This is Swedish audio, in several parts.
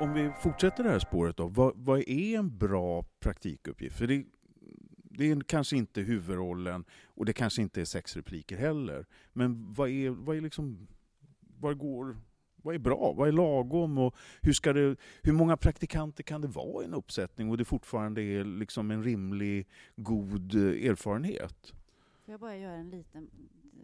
om vi fortsätter det här spåret då, vad, vad är en bra praktikuppgift? För det, det är kanske inte huvudrollen och det kanske inte är sex repliker heller. Men vad är, vad är liksom, vad går, vad är bra? Vad är lagom? Och hur, ska det, hur många praktikanter kan det vara i en uppsättning och det fortfarande är liksom en rimlig, god eh, erfarenhet? Får jag bara göra en liten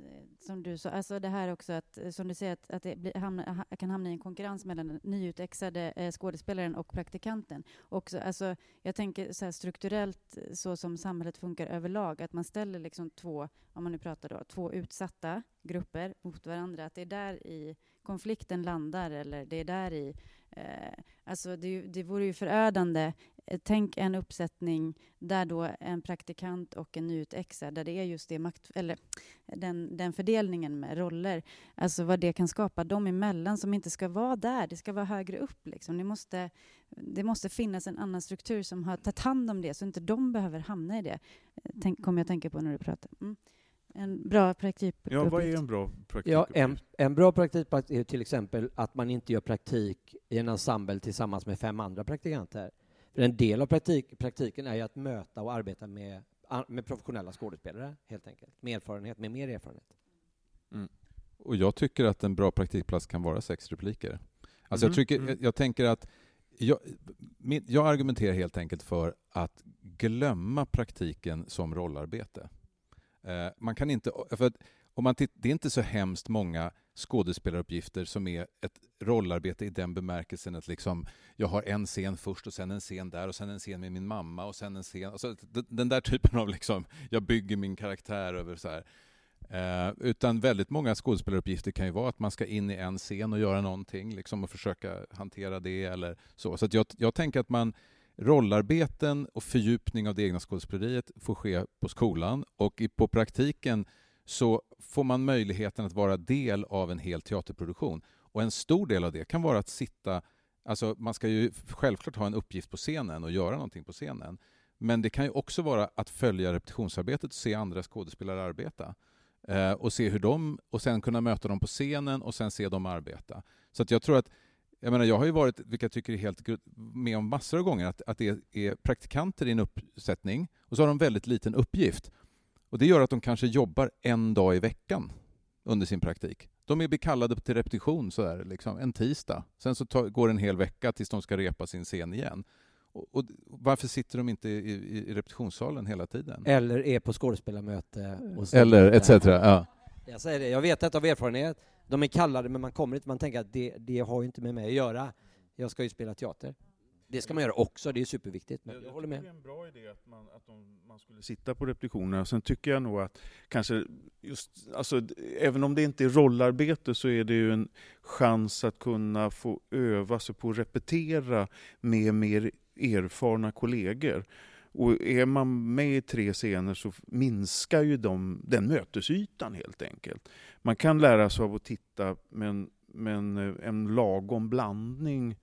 eh, som du sa, alltså det här också att, eh, som du säger, att, att det blir, hamna, kan hamna i en konkurrens mellan den nyutexade eh, skådespelaren och praktikanten. Också, alltså, jag tänker så strukturellt, eh, så som samhället funkar överlag, att man ställer liksom två, om man nu pratar då, två utsatta grupper mot varandra, att det är där i konflikten landar, eller det är där i Eh, alltså det, det vore ju förödande. Eh, tänk en uppsättning där då en praktikant och en nyutexad, där det är just det makt, eller den, den fördelningen med roller, alltså vad det kan skapa dem emellan som inte ska vara där, det ska vara högre upp. Liksom. Det, måste, det måste finnas en annan struktur som har tagit hand om det, så inte de behöver hamna i det, Tänk, kommer jag tänka på när du pratar. Mm en bra praktikuppgift? Ja, vad är en bra praktikuppgift? Ja, en, en bra praktikuppgift är till exempel att man inte gör praktik i en ensemble tillsammans med fem andra praktikanter. För en del av praktik, praktiken är ju att möta och arbeta med, med professionella skådespelare, helt enkelt. Med erfarenhet, med mer erfarenhet. Mm. Och jag tycker att en bra praktikplats kan vara sex repliker. Alltså mm. jag, tycker, mm. jag, jag tänker att jag, jag argumenterar helt enkelt för att glömma praktiken som rollarbete. Eh, man kan inte, för att, om man titt, det är inte så hemskt många skådespelaruppgifter som är ett rollarbete i den bemärkelsen att liksom, jag har en scen först och sen en scen där och sen en scen med min mamma och sen en scen... Alltså, den där typen av liksom, jag bygger min karaktär över så här. Eh, utan väldigt många skådespelaruppgifter kan ju vara att man ska in i en scen och göra någonting liksom, och försöka hantera det eller så. Så jag, jag tänker att man rollarbeten och fördjupning av det egna skådespeleriet får ske på skolan och på praktiken så får man möjligheten att vara del av en hel teaterproduktion. Och en stor del av det kan vara att sitta... Alltså man ska ju självklart ha en uppgift på scenen och göra någonting på scenen. Men det kan ju också vara att följa repetitionsarbetet och se andra skådespelare arbeta. Eh, och se hur de... Och sen kunna möta dem på scenen och sen se dem arbeta. Så att jag tror att jag menar, jag har ju varit, vilket jag tycker är helt med om massor av gånger, att, att det är praktikanter i en uppsättning och så har de väldigt liten uppgift. Och Det gör att de kanske jobbar en dag i veckan under sin praktik. De är bekallade till repetition så där, liksom, en tisdag. Sen så tar, går det en hel vecka tills de ska repa sin scen igen. Och, och varför sitter de inte i, i, i, repetitionssalen hela tiden? Eller är på skådespelarmöte. Eller etc. Ja. Jag säger det, jag vet det av erfarenhet de är kallade men man kommer inte, man tänker att det, det har ju inte med mig att göra. Jag ska ju spela teater. Det ska man göra också, det är superviktigt. Men jag, jag håller med. Det är en bra idé att man, att de, man skulle sitta på repetitionerna. Sen tycker jag nog att kanske just, alltså, även om det inte är rollarbete så är det ju en chans att kunna få öva sig på att repetera med mer erfarna kollegor. Och är man med i tre scener så minskar ju de, den mötesytan helt enkelt. Man kan lära sig av att titta men, men eh, en lagom blandning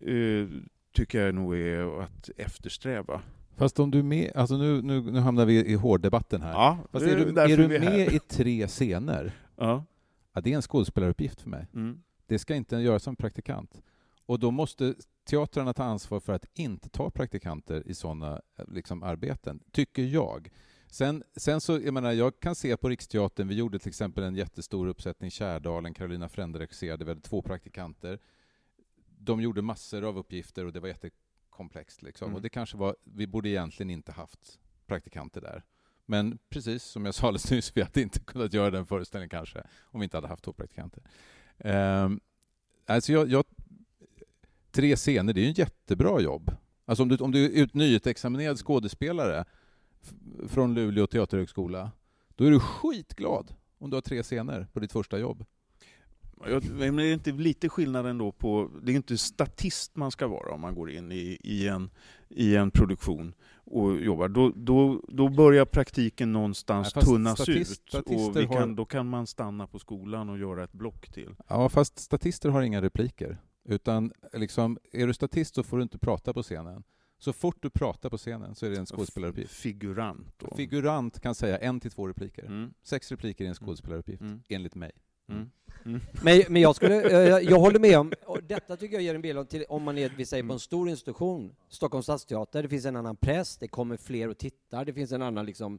eh, tycker jag nog är att eftersträva. Fast om du är med, alltså nu, nu, nu hamnar vi i hårddebatten här. Ja, Fast är du, är du med i tre scener, ja. ja. det är en skådespelaruppgift för mig. Mm. Det ska inte göras som praktikant. Och då måste teatrarna ta ansvar för att inte ta praktikanter i sådana liksom, arbeten, tycker jag. Sen, sen så, jag menar, jag kan se på Riksteatern, vi gjorde till exempel en jättestor uppsättning Kärdalen, Carolina Frände regisserade, vi hade två praktikanter. De gjorde massor av uppgifter och det var jättekomplext. Liksom. Mm. Och det kanske var, vi borde egentligen inte haft praktikanter där. Men precis som jag sa alldeles nyss, vi hade inte kunnat göra den föreställningen kanske om vi inte hade haft två praktikanter. Um, alltså jag, jag, tre scener, det är ju ett jättebra jobb. Alltså om du, om du är nyutexaminerad skådespelare från Luleå teaterhögskola, då är du skitglad om du har tre scener på ditt första jobb. Men det är inte lite skillnad ändå på, det är inte statist man ska vara om man går in i, i, en, i en produktion och jobbar. Då, då, då börjar praktiken någonstans ja, tunnas statist, ut och kan, har... då kan man stanna på skolan och göra ett block till. Ja, fast statister har inga repliker. Utan liksom, är du statist så får du inte prata på scenen. Så fort du pratar på scenen så är det en skådespelaruppgift. Figurant. Då. Figurant kan säga en till två repliker. Mm. Sex repliker är en skådespelaruppgift, mm. enligt mig. Mm. Mm. Men, men jag, skulle, jag, jag håller med om, och detta tycker jag ger en bild om, till, om man är, vi säger på en mm. stor institution, Stockholms stadsteater, det finns en annan press, det kommer fler och tittar, det finns en annan liksom,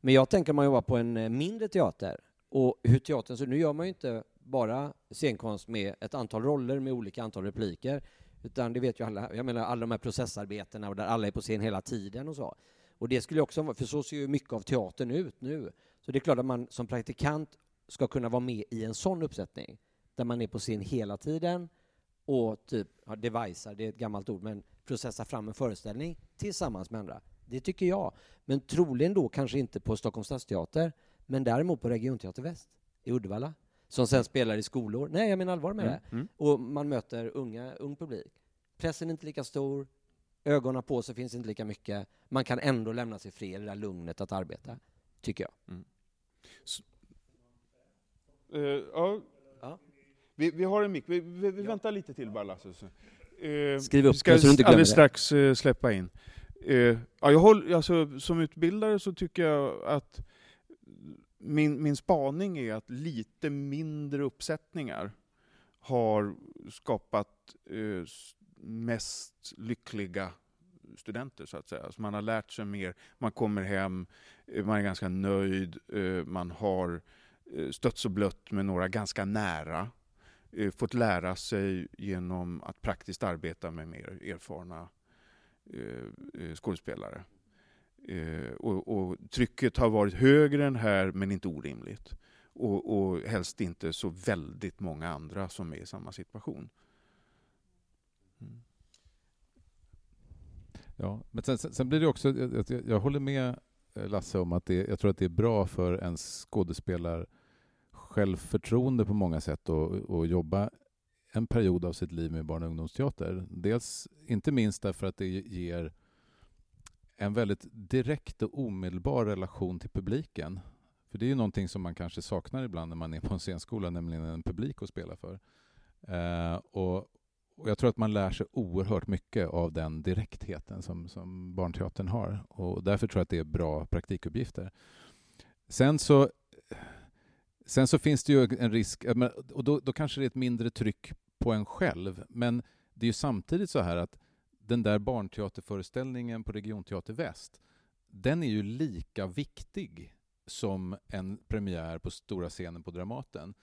men jag tänker man jobbar på en eh, mindre teater, och hur teatern, så nu gör man ju inte bara scenkonst med ett antal roller med olika antal repliker, utan det vet ju alla, jag menar alla de här processarbetena och där alla är på scen hela tiden och så. Och det skulle också vara, för så ser ju mycket av teatern ut nu. Så det är klart att man som praktikant ska kunna vara med i en sån uppsättning, där man är på scen hela tiden och typ, ja, devicear, det är ett gammalt ord, men processa fram en föreställning tillsammans med andra. Det tycker jag. Men troligen då kanske inte på Stockholms stadsteater, men däremot på Regionteater Väst i Uddevalla som sen spelar i skolor. Nej, jag menar allvar med mm. det. Mm. Och man möter unga, ung publik. Pressen är inte lika stor, ögonen på sig finns inte lika mycket. Man kan ändå lämna sig fri i det där lugnet att arbeta, tycker jag. Mm. Uh, ja. ja. Vi, vi, har en mick. Vi, vi, vi väntar lite till bara, Lasse. Uh, Skriv upp ska så du inte glömmer alldeles strax uh, släppa in. Uh, ja, jag håller, alltså, som utbildare så tycker jag att min, min spaning är att lite mindre uppsättningar har skapat eh, mest lyckliga studenter, så att säga. Så man har lärt sig mer, man kommer hem, eh, man är ganska nöjd, eh, man har eh, Eh, stötts och blött med några ganska nära, eh, fått lära sig genom att praktiskt arbeta med mer erfarna eh, skådespelare. Och, och, trycket har varit högre än här, men inte orimligt. Och, och helst inte så väldigt många andra som är i samma situation. Mm. Ja, men sen, sen, blir det också, jag, jag, håller med Lasse om att det, jag tror att det är bra för en skådespelar självförtroende på många sätt att jobba en period av sitt liv med barn och ungdomsteater. Dels, inte minst därför att det ger en väldigt direkt och omedelbar relation till publiken. För det är ju någonting som man kanske saknar ibland när man är på en scenskola, nämligen en publik att spela för. Eh, och, och, jag tror att man lär sig oerhört mycket av den direktheten som, som barnteatern har. Och därför tror jag att det är bra praktikuppgifter. Sen så, sen så finns det ju en risk, och då, då kanske det är ett mindre tryck på en själv, men det är ju samtidigt så här att den där barnteaterföreställningen på Regionteater Väst, den är ju lika viktig som en premiär på stora scenen på Dramaten.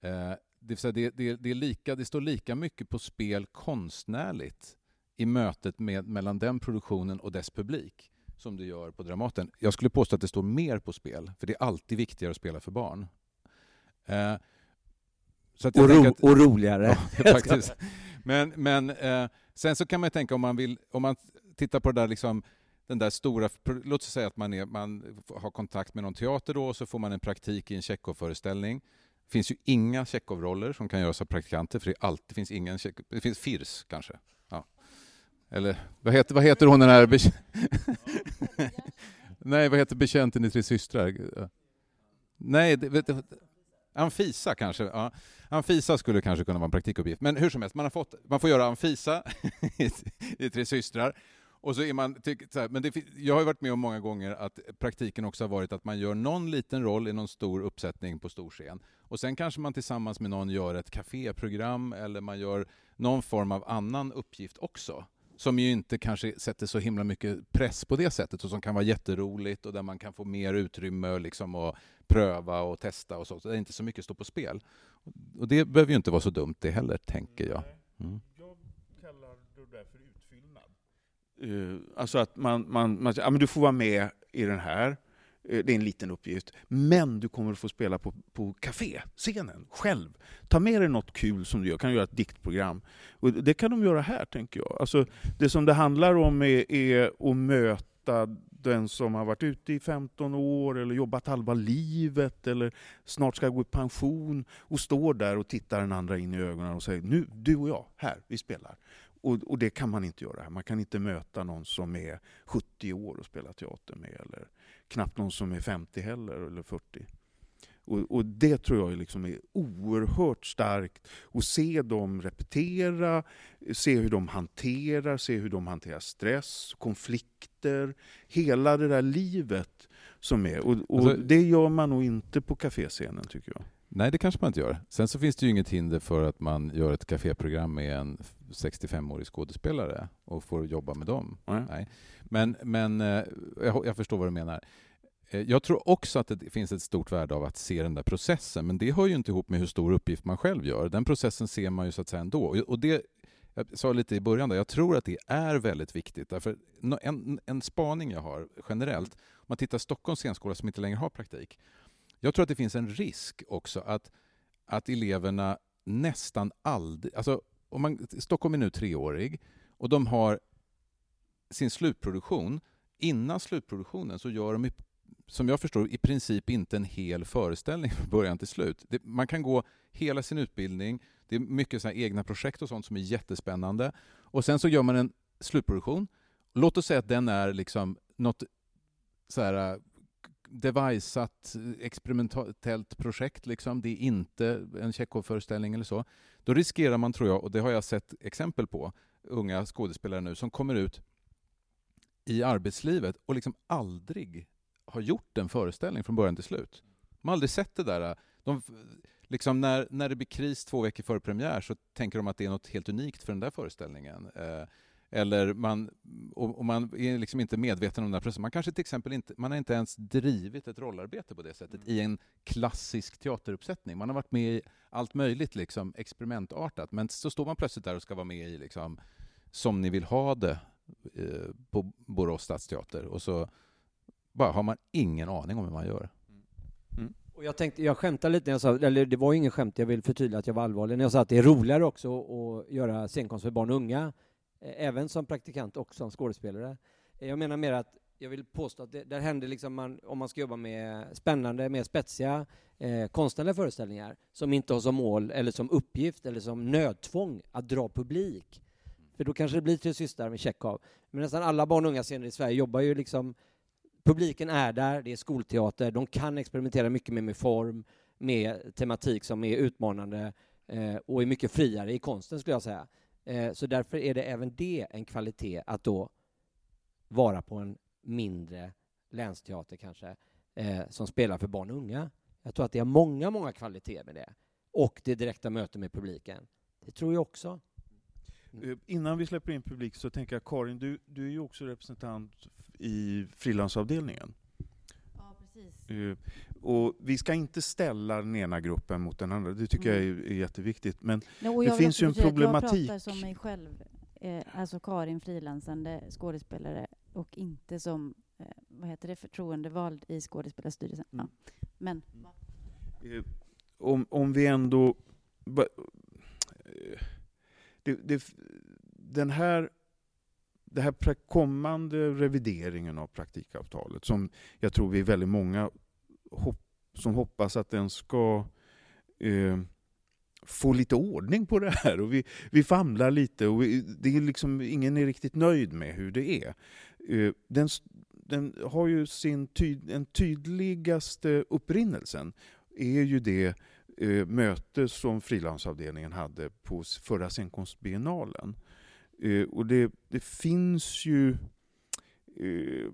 Eh, det, det, det, det, är lika, det står lika mycket på spel konstnärligt i mötet med, mellan den produktionen och dess publik som det gör på Dramaten. Jag skulle påstå att det står mer på spel, för det är alltid viktigare att spela för barn. Eh, och, ro, att, och, roligare. Ja, faktiskt. Men, men eh, sen så kan man tänka om man vill, om man tittar på det där liksom, den där stora, låt oss säga att man, är, man har kontakt med någon teater då och så får man en praktik i en Tjechov-föreställning. Det finns ju inga Tjechov-roller som kan göras av praktikanter för det, alltid finns ingen det finns Firs kanske. Ja. Eller vad heter, vad heter hon den här... Nej, vad heter betjänten i Tre systrar? Nej, det, Anfisa kanske. Ja. Anfisa skulle kanske kunna vara en praktikuppgift. Men hur som helst, man, har fått, man får göra Anfisa i Tre systrar. Och så är man, så här, men det, jag har varit med om många gånger att praktiken också har varit att man gör någon liten roll i någon stor uppsättning på stor scen. Och sen kanske man tillsammans med någon gör ett kaféprogram eller man gör någon form av annan uppgift också som ju inte kanske sätter så himla mycket press på det sättet och som kan vara jätteroligt och där man kan få mer utrymme liksom och pröva och testa och så. så det är inte så mycket står på spel. Och det behöver ju inte vara så dumt det heller, tänker jag. Mm. Jag kallar det där för utfyllnad. Uh, alltså att man, man, man ja, men du får vara med i den här, Eh, det är en liten uppgift. Men du kommer att få spela på, på kaféscenen själv. Ta med dig något kul som du gör. kan göra ett diktprogram. Och det kan de göra här, tänker jag. Alltså, det som det handlar om är, är att möta den som har varit ute i 15 år eller jobbat halva livet eller snart ska gå i pension och står där och tittar den andra in i ögonen och säger nu, du och jag, här, vi spelar. Och, och, det kan man inte göra här. Man kan inte möta någon som är 70 år och spela teater med eller knappt någon som är 50 heller, eller 40. Och, och det tror jag liksom är oerhört starkt. Att se dem repetera, se hur de hanterar, se hur de hanterar stress, konflikter, hela det där livet som är. Och, och alltså, det gör man nog inte på kaféscenen tycker jag. Nej, det kanske man inte gör. Sen så finns det ju inget hinder för att man gör ett kaféprogram med en 65-årig skådespelare och får jobba med dem. Nej. Nej. Men, men eh, jag, jag förstår vad du menar. Eh, Jag tror också att det finns ett stort värde av att se den där processen, men det hör ju inte ihop med hur stor uppgift man själv gör. Den processen ser man ju så att säga ändå. Och- det, jag sa lite i början, där, jag tror att det är väldigt viktigt. Därför en, en spaning jag har generellt, om man tittar Stockholms scenskola som inte längre har praktik, jag tror att det finns en risk också att, att eleverna nästan aldrig... Alltså, om man, Stockholm är nu treårig och de har sin slutproduktion. Innan slutproduktionen så gör de, i, som jag förstår i princip inte en hel föreställning från början till slut. Det, man kan gå hela sin utbildning, det är mycket så egna projekt och sånt som är jättespännande. Och sen så gör man en slutproduktion. Låt oss säga att den är liksom något så här deviceat eh, experimentellt projekt. Liksom. Det är inte en Tjechov-föreställning eller så. Då riskerar man, tror jag, och det har jag sett exempel på, unga skådespelare nu som kommer ut i arbetslivet och liksom aldrig har gjort en föreställning från början till slut. De har aldrig sett det där. Eh, de, liksom när, när det blir kris två veckor före premiär så tänker de att det är något helt unikt för den där föreställningen. Eh, eller man, och, och man är liksom inte medveten om den här processen. Man kanske till exempel inte, man har inte ens drivit ett rollarbete på det sättet i en klassisk teateruppsättning. Man har varit med i allt möjligt liksom experimentartat, men så står man plötsligt där och ska vara med i liksom, Som ni vill ha det eh, på Borås stadsteater och så bara har man ingen aning om hur man gör. Och jag tänkte, jag skämtade lite när jag sa, eller det var ingen skämt, jag vill förtydliga att jag var allvarlig, när jag sa att det är roligare också att göra scenkonst för barn och unga, även som praktikant och som skådespelare. Eh, Jag menar mer att jag vill påstå att det, där händer liksom man, om man ska jobba med spännande, mer spetsiga eh, konstnärliga föreställningar som inte har som mål eller som uppgift eller som nödtvång att dra publik. För då kanske det blir Tre systrar med Tjechov. Men nästan alla barn och unga scener i Sverige jobbar ju liksom publiken är där, det är skolteater, de kan experimentera mycket mer med form, med tematik som är utmanande eh, och är mycket friare i konsten skulle jag säga. Eh, så därför är det även det en kvalitet att då vara på en mindre länsteater kanske, eh, som spelar för barn och unga. Jag tror att det är många, många kvaliteter med det. Och det direkta mötet med publiken. Det tror jag också. Eh, Innan vi släpper in publik så tänker jag, Karin, du, du är ju också representant i frilansavdelningen. Ja, precis. Och vi ska inte ställa den ena gruppen mot den andra, det tycker jag är, är jätteviktigt. Men Nej, Det finns ju en problematik. Jag pratar som mig själv, eh, alltså Karin, frilansande skådespelare och inte som, eh, vad heter det, förtroendevald i skådespelarstyrelsen. Mm. Ja. Men, eh, om, om vi ändå... ba- eh, Det, det, den här, det här kommande revideringen av praktikavtalet, som jag tror vi är väldigt många hop som hoppas att den ska eh, få lite ordning på det här. Och vi, vi famlar lite och vi, det är liksom, ingen är riktigt nöjd med hur det är. Eh, den, den har ju sin ty, den tydligaste upprinnelsen är ju det eh, möte som frilansavdelningen hade på förra scenkonstbiennalen. Eh, och det, det finns ju eh,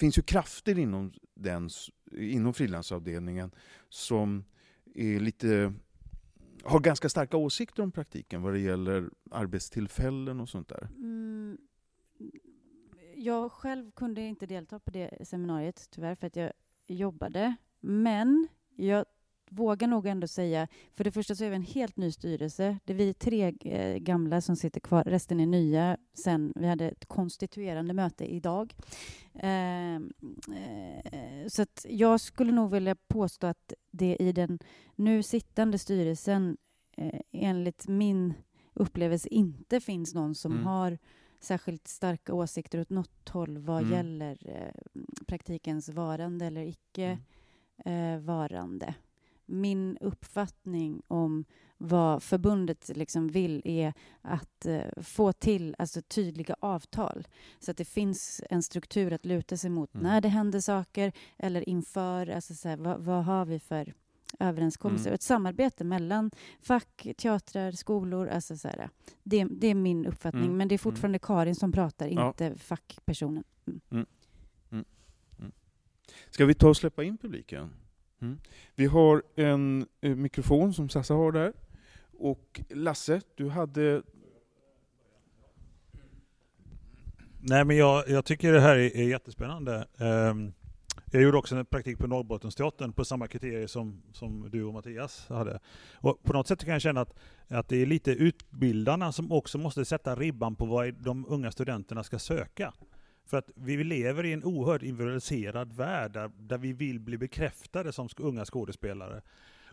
finns ju krafter inom, den, inom frilansavdelningen som är lite har ganska starka åsikter om praktiken vad det gäller arbetstillfällen och sånt där. mm, jag själv kunde inte delta på det seminariet, tyvärr, för att jag jobbade. Men jag vågar nog ändå säga, för det första så är vi en helt ny styrelse. Det är vi tre eh, gamla som sitter kvar, resten är nya sen vi hade ett konstituerande möte idag. Eh, eh, så jag skulle nog vilja påstå att det i den nu sittande styrelsen eh, enligt min upplevelse inte finns någon som Mm. har särskilt starka åsikter åt något håll vad Mm. gäller eh, praktikens varande eller icke eh, varande. Min uppfattning om vad förbundet liksom vill är att eh, få till alltså, tydliga avtal så att det finns en struktur att luta sig mot Mm. när det händer saker eller inför. Alltså, så här, vad, vad har vi för överenskommelser? Mm. Ett samarbete mellan fack, teatrar, skolor. Alltså, så här, det, det är min uppfattning, Mm. men det är fortfarande Karin som pratar, Ja. inte fackpersonen. Ska vi ta och släppa in publiken? Mm. Vi har en eh, mikrofon som Sassa har där. Och Lasse, du hade... Nej, men jag, jag tycker det här är, är jättespännande. Um, jag gjorde också en praktik på Norrbottensteatern på samma kriterier som, som du och Mattias hade. Och på något sätt kan jag känna att, att det är lite utbildarna som också måste sätta ribban på vad de unga studenterna ska söka. För att vi lever i en oerhört individualiserad värld där, där vi vill bli bekräftade som unga skådespelare.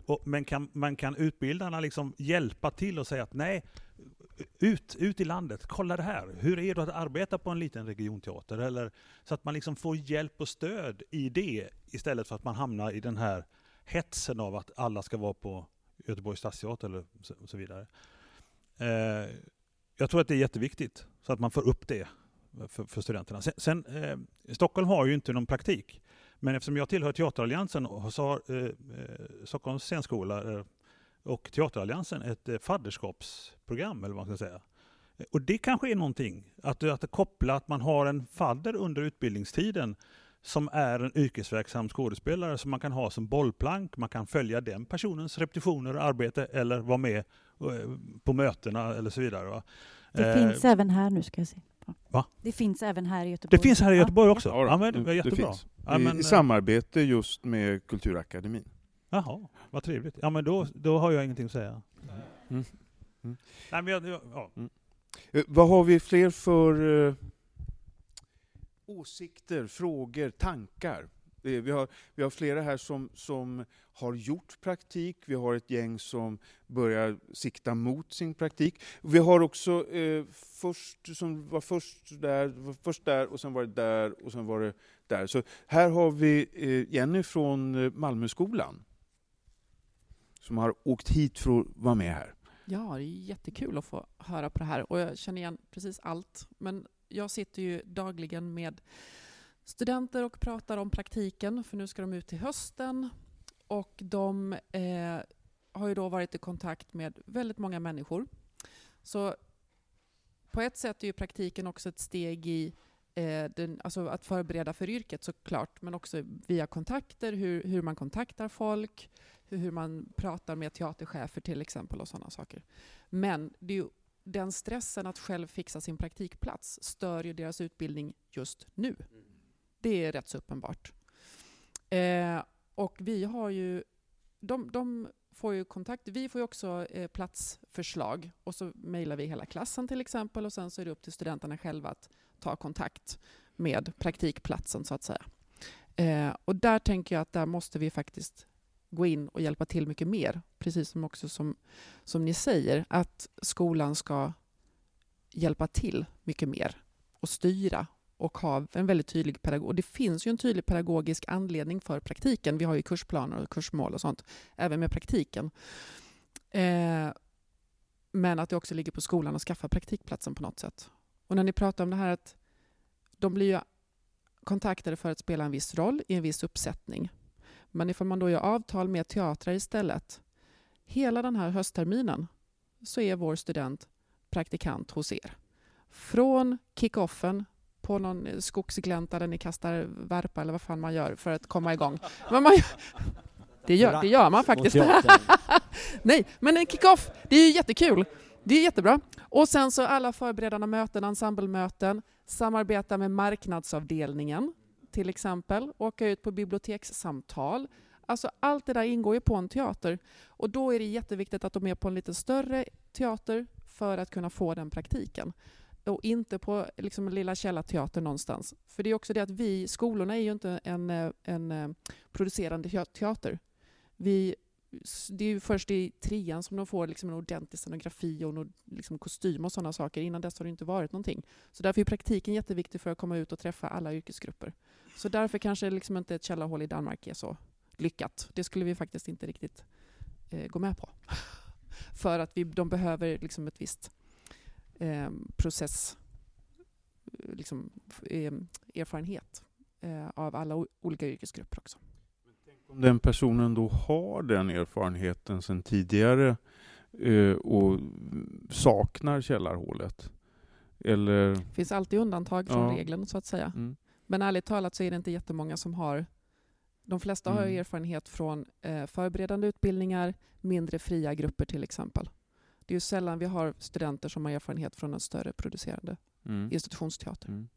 Och, men kan, man kan utbildarna liksom hjälpa till och säga att nej, ut, ut i landet, kolla det här. Hur är det att arbeta på en liten regionteater? Eller, så att man liksom får hjälp och stöd i det istället för att man hamnar i den här hetsen av att alla ska vara på Göteborgs stadsteater eller så, och så vidare. Eh, jag tror att det är jätteviktigt så att man får upp det för, för studenterna. Sen, sen eh, Stockholm har ju inte någon praktik. Men eftersom jag tillhör Teateralliansen så har eh, eh, Stockholms scenskola eh, och Teateralliansen ett eh, fadderskapsprogram, eller vad man ska säga. Och det kanske är någonting, att, att koppla att man har en fadder under utbildningstiden som är en yrkesverksam skådespelare som man kan ha som bollplank, man kan följa den personens repetitioner och arbete eller vara med eh, på mötena eller så vidare. Va? Det eh, finns även här nu ska jag se. Va? Det finns även här i Göteborg. Det finns här i Göteborg också? Ja, ja, men, det, det jättebra. finns. Ja, men, I, I, samarbete just med Kulturakademin. Jaha, vad trevligt. Ja, men då, då har jag ingenting att säga. Mm. Mm. Nej, men jag, ja. Mm. Uh, vad har vi fler för uh, åsikter, frågor, tankar? Vi har, vi har flera här som, som har gjort praktik, vi har ett gäng som börjar sikta mot sin praktik. Vi har också eh, först, som var först där, var först där och sen var det där och sen var det där. Så här har vi eh, Jenny från eh, Malmöskolan som har åkt hit för att vara med här. Ja, det är jättekul att få höra på det här och jag känner igen precis allt. Men jag sitter ju dagligen med studenter och pratar om praktiken, för nu ska de ut till hösten. Och de eh, har ju då varit i kontakt med väldigt många människor. Så på ett sätt är ju praktiken också ett steg i eh, den, alltså att förbereda för yrket såklart, men också via kontakter, hur, hur man kontaktar folk, hur, hur man pratar med teaterchefer till exempel och sådana saker. Men det är ju den stressen att själv fixa sin praktikplats stör ju deras utbildning just nu. Mm. Det är rätt så uppenbart. Eh, och vi har ju... De, de, får ju kontakt. Vi får ju också eh, platsförslag och så mejlar vi hela klassen till exempel och sen så är det upp till studenterna själva att ta kontakt med praktikplatsen så att säga. Eh, och där tänker jag att där måste vi faktiskt gå in och hjälpa till mycket mer. Precis som också som, som ni säger, att skolan ska hjälpa till mycket mer och styra och ha en väldigt tydlig pedagog. Och det finns ju en tydlig pedagogisk anledning för praktiken. Vi har ju kursplaner och kursmål och sånt, även med praktiken. Eh, men att det också ligger på skolan att skaffa praktikplatsen på något sätt. Och när ni pratar om det här att de blir ju kontaktade för att spela en viss roll i en viss uppsättning. Men ifall man då gör avtal med teatrar istället, hela den här höstterminen så är vår student praktikant hos er. Från kickoffen på någon skogsglänta där ni kastar värpa eller vad fan man gör för att komma igång. Men man, det, gör, det gör man faktiskt. Nej, men en kick-off, det är ju jättekul. Det är jättebra. Och sen så alla förberedande möten, ensemblemöten, samarbeta med marknadsavdelningen till exempel, åka ut på bibliotekssamtal. Alltså allt det där ingår ju på en teater och då är det jätteviktigt att de är på en lite större teater för att kunna få den praktiken och inte på liksom, lilla källarteatern någonstans. För det är också det att vi, skolorna är ju inte en, eh, en, eh, producerande teater. Vi, det är ju först i trean som de får liksom en ordentlig scenografi och en, liksom kostym och sådana saker. Innan dess har det inte varit någonting. Så därför är praktiken jätteviktig för att komma ut och träffa alla yrkesgrupper. Så därför kanske liksom inte ett källarhål i Danmark är så lyckat. Det skulle vi faktiskt inte riktigt eh, gå med på. för att vi, de behöver liksom ett visst eh, process, liksom, eh, erfarenhet eh, av alla olika yrkesgrupper också. Om den personen då har den erfarenheten sedan tidigare eh, och saknar källarhålet? Eller? Det finns alltid undantag från ja. regeln så att säga. Mm. Men ärligt talat så är det inte jättemånga som har De flesta har Mm. erfarenhet från eh, förberedande utbildningar, mindre fria grupper till exempel. Det är ju sällan vi har studenter som har erfarenhet från en större producerande Mm. institutionsteater. Mm.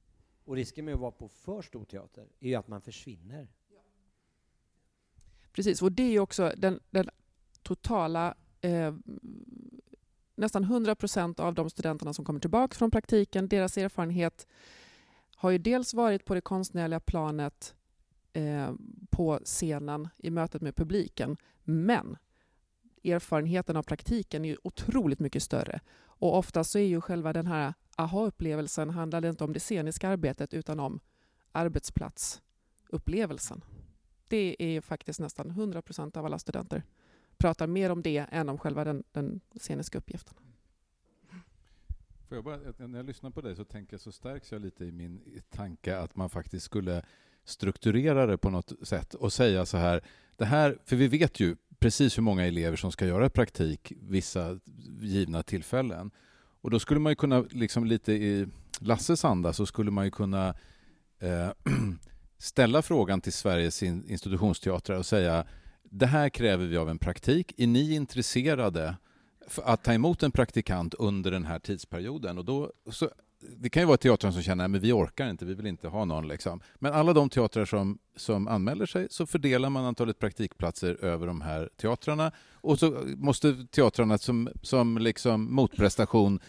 Och risken med att vara på för stor teater är ju att man försvinner. Precis, och det är ju också den, den totala... Eh, nästan 100 procent av de studenterna som kommer tillbaka från praktiken, deras erfarenhet har ju dels varit på det konstnärliga planet eh, på scenen i mötet med publiken, men erfarenheten av praktiken är ju otroligt mycket större. Och ofta så är ju själva den här aha-upplevelsen handlar det inte om det sceniska arbetet utan om arbetsplatsupplevelsen. Det är ju faktiskt nästan 100 procent av alla studenter pratar mer om det än om själva den, den sceniska uppgiften. Får jag bara, när jag lyssnar på dig så tänker jag så stärks jag lite i min tanke att man faktiskt skulle strukturera det på något sätt och säga så här, det här, för vi vet ju precis hur många elever som ska göra praktik vissa givna tillfällen. Och då skulle man ju kunna, liksom lite i Lasses anda, så skulle man ju kunna eh, ställa frågan till Sveriges institutionsteatrar och säga det här kräver vi av en praktik. Är ni intresserade för att ta emot en praktikant under den här tidsperioden? Och då, så, det kan ju vara teatrar som känner att vi orkar inte, vi vill inte ha någon. Liksom. Men alla de teatrar som, som anmäler sig så fördelar man antalet praktikplatser över de här teatrarna och så måste teatrarna som, som liksom motprestation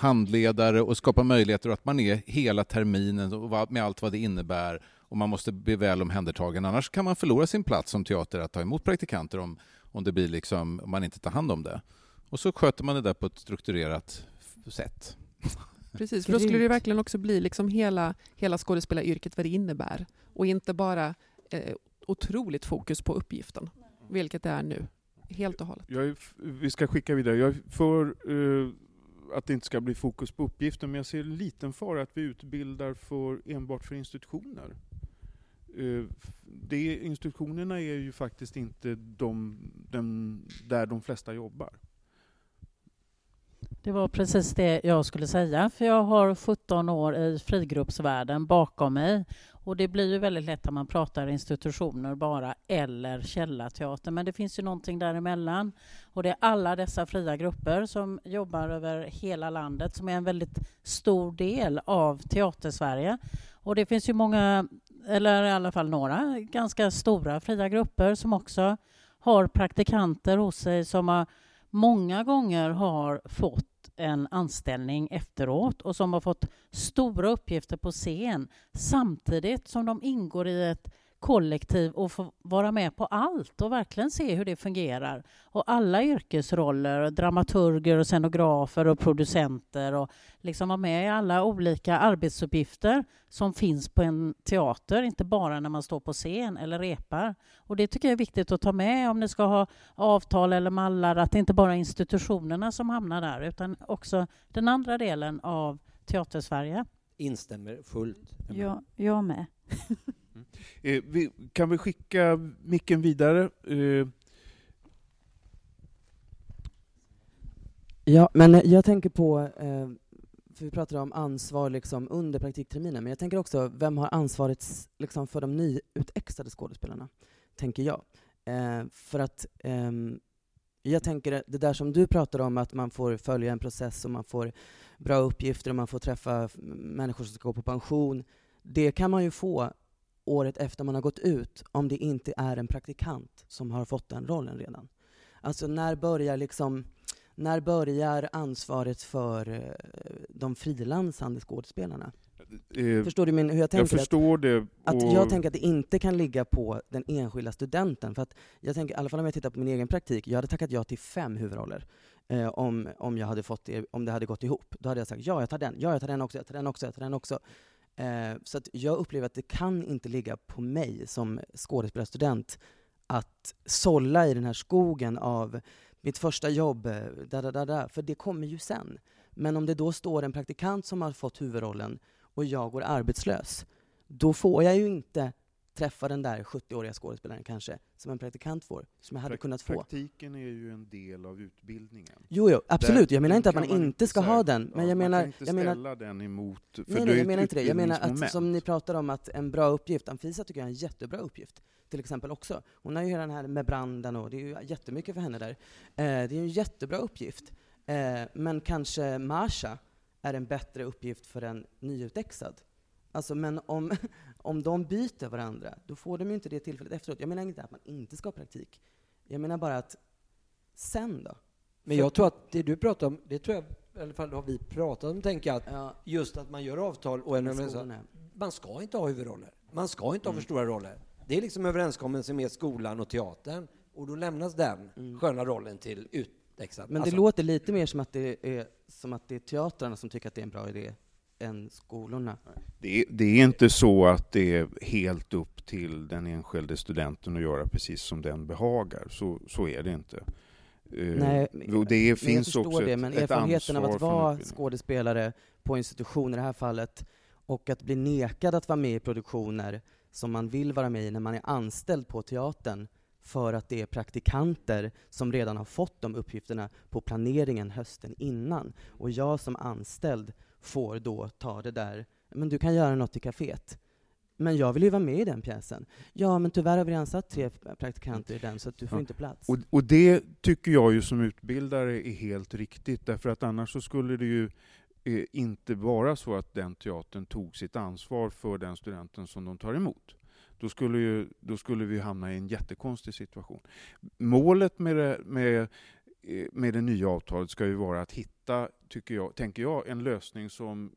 handledare och skapa möjligheter och att man är hela terminen och med allt vad det innebär och man måste bli väl omhändertagen. Annars kan man förlora sin plats som teater att ta emot praktikanter om, om, det blir liksom, om man inte tar hand om det. Och så sköter man det där på ett strukturerat sätt. Precis, för då skulle det verkligen också bli liksom hela, hela skådespelaryrket, vad det innebär. Och inte bara eh, otroligt fokus på uppgiften, vilket det är nu. Helt och hållet. Jag är, vi ska skicka vidare. Jag är för eh, att det inte ska bli fokus på uppgiften, men jag ser en liten fara att vi utbildar för, enbart för institutioner. Eh, det, institutionerna är ju faktiskt inte de, den, där de flesta jobbar. Det var precis det jag skulle säga, för jag har 17 år i frigruppsvärlden bakom mig. Och det blir ju väldigt lätt att man pratar institutioner bara, eller källarteater. Men det finns ju någonting däremellan. Och det är alla dessa fria grupper som jobbar över hela landet, som är en väldigt stor del av Teatersverige. Och det finns ju många, eller i alla fall några, ganska stora fria grupper som också har praktikanter hos sig som har många gånger har fått en anställning efteråt och som har fått stora uppgifter på scen samtidigt som de ingår i ett kollektiv och får vara med på allt och verkligen se hur det fungerar. Och alla yrkesroller, dramaturger, och scenografer och producenter och liksom vara med i alla olika arbetsuppgifter som finns på en teater, inte bara när man står på scen eller repar. Och det tycker jag är viktigt att ta med om ni ska ha avtal eller mallar, att det inte bara är institutionerna som hamnar där utan också den andra delen av Teatersverige. Instämmer fullt. Jag, jag med. Eh, vi, kan vi skicka micken vidare? Eh, Ja, men jag tänker på, eh, för vi pratade om ansvar liksom under praktikterminen, men jag tänker också, vem har ansvaret liksom för de nyutextade skådespelarna? Tänker jag. Eh, för att ehm, jag tänker det där som du pratar om, att man får följa en process och man får bra uppgifter och man får träffa människor som ska gå på pension, det kan man ju få året efter man har gått ut, om det inte är en praktikant som har fått den rollen redan. Alltså när börjar liksom när börjar ansvaret för eh, de frilansande skådespelarna? eh, Förstår du min, hur jag jag tänker? att, förstår det. att och- jag tänker att det inte kan ligga på den enskilda studenten. För att jag tänker, i alla fall om jag tittar på min egen praktik, jag hade tackat ja till fem huvudroller. Eh, om, om, jag hade fått det, om det hade gått ihop. Då hade jag sagt ja, jag tar den, ja, jag tar den också, jag tar den också, jag tar den också. Eh, så att jag upplever att det kan inte ligga på mig som skådespelarstudent att sålla i den här skogen av mitt första jobb, eh, da, da, da, da, för det kommer ju sen. Men om det då står en praktikant som har fått huvudrollen och jag går arbetslös, då får jag ju inte träffa den där 70-åriga skådespelaren kanske, som en praktikant får, som jag hade Prak- kunnat få. Praktiken är ju en del av utbildningen. Jo, jo, absolut. Där- Jag menar inte att man kan inte ska ha den, men ja, jag man menar... kan inte Jag menar ställa den emot... För nej, nej, jag menar inte det. Jag menar att som ni pratar om att en bra uppgift, Anfisa tycker jag är en jättebra uppgift, till exempel också. Hon har ju hela den här med branden och det är ju jättemycket för henne där. Eh, det är en jättebra uppgift. Eh, men kanske Marsha är en bättre uppgift för en nyutexad. Alltså, men om, om de byter varandra, då får de ju inte det tillfället efteråt. Jag menar inte att man inte ska ha praktik. Jag menar bara att sen då? Men jag tror att det du pratar om, det tror jag i alla fall har vi pratat om, tänker jag, att Ja, just att man gör avtal och en skolorna. Man ska inte ha huvudroller. Man ska inte ha Mm. för stora roller. Det är liksom överenskommelse med skolan och teatern och då lämnas den Mm. sköna rollen till utexad. Men det Alltså, låter lite mer som att det är, som att det är teatrarna som tycker att det är en bra idé än skolorna. Det, det är inte så att det är helt upp till den enskilde studenten att göra precis som den behagar. Så, så är det inte. Eh, Nej, och det men jag finns förstår också det, ett, men ett erfarenheten av att vara skådespelare på institution i det här fallet och att bli nekad att vara med i produktioner som man vill vara med i när man är anställd på teatern för att det är praktikanter som redan har fått de uppgifterna på planeringen hösten innan. Och jag som anställd får då ta det där, men du kan göra något i kaféet. Men jag vill ju vara med i den pjäsen. Ja, men tyvärr har vi redan satt tre praktikanter i den, så att du får Ja. inte plats. Och, och det tycker jag ju som utbildare är helt riktigt, därför att annars så skulle det ju eh, inte vara så att den teatern tog sitt ansvar för den studenten som de tar emot. Då skulle, ju, då skulle vi hamna i en jättekonstig situation. Målet med det, med, eh, med det nya avtalet ska ju vara att hitta, tycker jag, tänker jag, en lösning som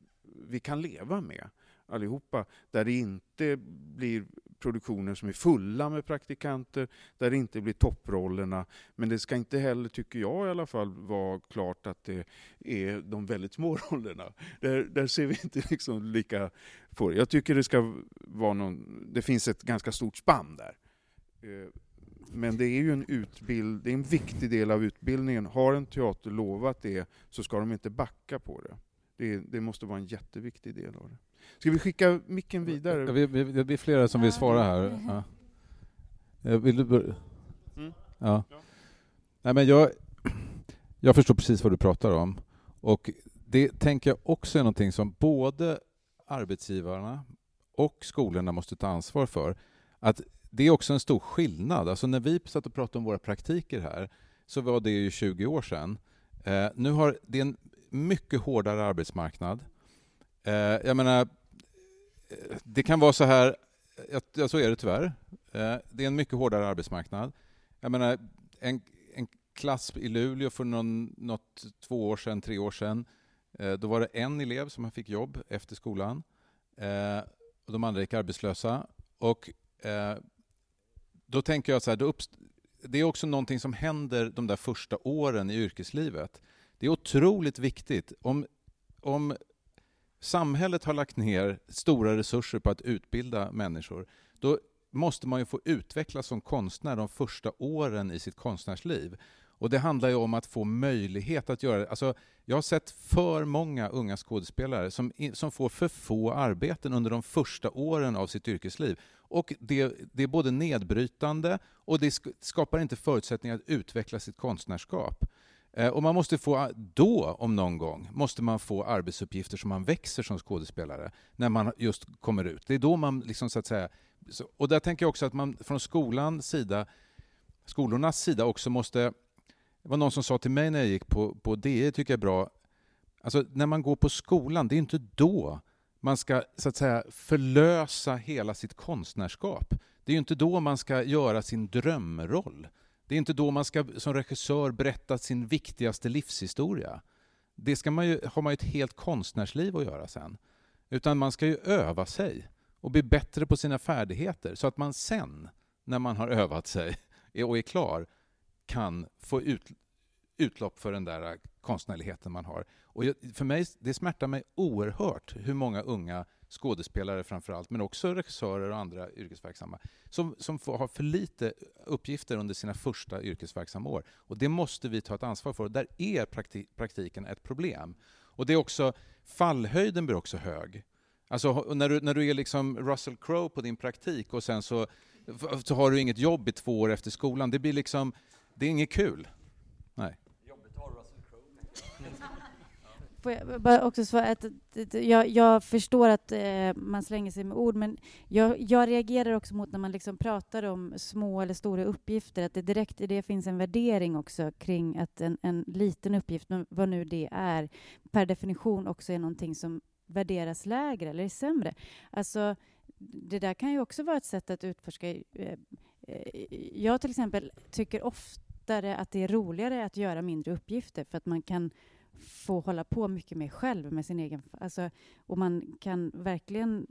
vi kan leva med allihopa, där det inte blir produktioner som är fulla med praktikanter, där det inte blir topprollerna. Men det ska inte heller, tycker jag i alla fall, vara klart att det är de väldigt små rollerna. Där, där ser vi inte liksom lika på det. Jag tycker det ska vara någon, det finns ett ganska stort spann där. Eh, men det är ju en utbild, det är en viktig del av utbildningen. Har en teater lovat det så ska de inte backa på det. Det, det måste vara en jätteviktig del av det. Ska vi skicka micken vidare? Ja, vi, vi, det blir flera som vill svara här. Ja. Eh, Vill du börja? Mm. Ja. Ja. Nej, men jag, jag förstår precis vad du pratar om. Och det tänker jag också är någonting som både arbetsgivarna och skolorna måste ta ansvar för. Att det är också en stor skillnad. Alltså när vi satt och pratade om våra praktiker här så var det ju 20 år sedan. Eh, nu har det är en mycket hårdare arbetsmarknad. Eh, jag menar, eh, det kan vara så här, ja, ja, så är det tyvärr. Eh, det är en mycket hårdare arbetsmarknad. Jag menar, en, en klass i Luleå för någon, något två år sedan, tre år sedan, eh, då var det en elev som fick jobb efter skolan. Eh, och de andra gick arbetslösa. Och eh, då tänker jag så här, då uppst- det är också någonting som händer de där första åren i yrkeslivet. Det är otroligt viktigt. Om, om samhället har lagt ner stora resurser på att utbilda människor, då måste man ju få utvecklas som konstnär de första åren i sitt konstnärsliv. Och det handlar ju om att få möjlighet att göra det. Alltså, jag har sett för många unga skådespelare som, som får för få arbeten under de första åren av sitt yrkesliv. Och det, det är både nedbrytande och det skapar inte förutsättningar att utveckla sitt konstnärskap. Eh, och man måste få, ah, då, om någon gång, måste man få arbetsuppgifter som man växer som skådespelare, när man just kommer ut. Det är då man liksom så att säga... Och där tänker jag också att man från skolans sida, skolornas sida också måste... Det var någon som sa till mig när jag gick på, på DE, tycker jag är bra, alltså när man går på skolan, det är inte då man ska så att säga förlösa hela sitt konstnärskap. Det är ju inte då man ska göra sin drömroll. Det är inte då man ska som regissör berätta sin viktigaste livshistoria. Det ska man ju, har man ju ett helt konstnärsliv att göra sen. Utan man ska ju öva sig och bli bättre på sina färdigheter så att man sen, när man har övat sig och är klar, kan få ut, utlopp för den där konstnärligheten man har. Och jag- för mig, det smärtar mig oerhört hur många unga skådespelare framför allt, men också regissörer och andra yrkesverksamma, som, som får har för lite uppgifter under sina första yrkesverksamma år. Och det måste vi ta ett ansvar för. Och där är prakti- praktiken ett problem. Och det är också, fallhöjden blir också hög. Alltså när du, när du är liksom Russell Crowe på din praktik och sen så, så har du inget jobb i två år efter skolan. Det blir liksom, det är inget kul. Nej. Får jag bara också svara att, jag, jag förstår att eh, man slänger sig med ord, men jag, jag, reagerar också mot när man liksom pratar om små eller stora uppgifter, att det direkt i det finns en värdering också kring att en, en liten uppgift, vad nu det är, per definition också är någonting som värderas lägre eller är sämre. Alltså, det där kan ju också vara ett sätt att utforska. Eh, eh, jag till exempel tycker oftare att det är roligare att göra mindre uppgifter för att man kan få hålla på mycket mer själv med sin egen... Alltså, och man kan verkligen...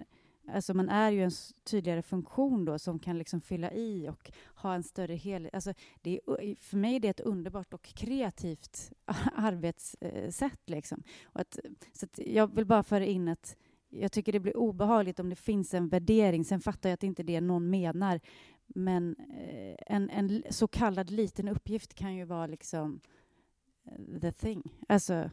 Alltså man är ju en tydligare funktion då som kan liksom fylla i och ha en större helhet. Alltså det är, för mig är det ett underbart och kreativt arbetssätt. Eh, liksom. Och att, så att jag vill bara föra in att jag tycker det blir obehagligt om det finns en värdering. Sen fattar jag att det inte är det någon menar. Men eh, en, en så kallad liten uppgift kan ju vara liksom the thing. Alltså...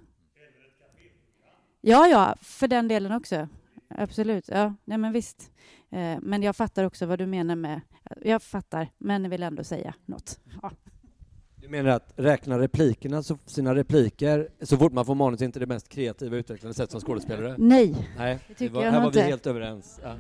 Ja, ja, för den delen också. Absolut. Ja, nej men visst. Eh, men jag fattar också vad du menar med... Jag fattar, men vill ändå säga något. Ja. Du menar att räkna replikerna, så, sina repliker, så fort man får manus, inte det mest kreativa utvecklande sätt som skådespelare? Nej, Nej det tycker det var, jag Här var inte. vi helt överens. Ja.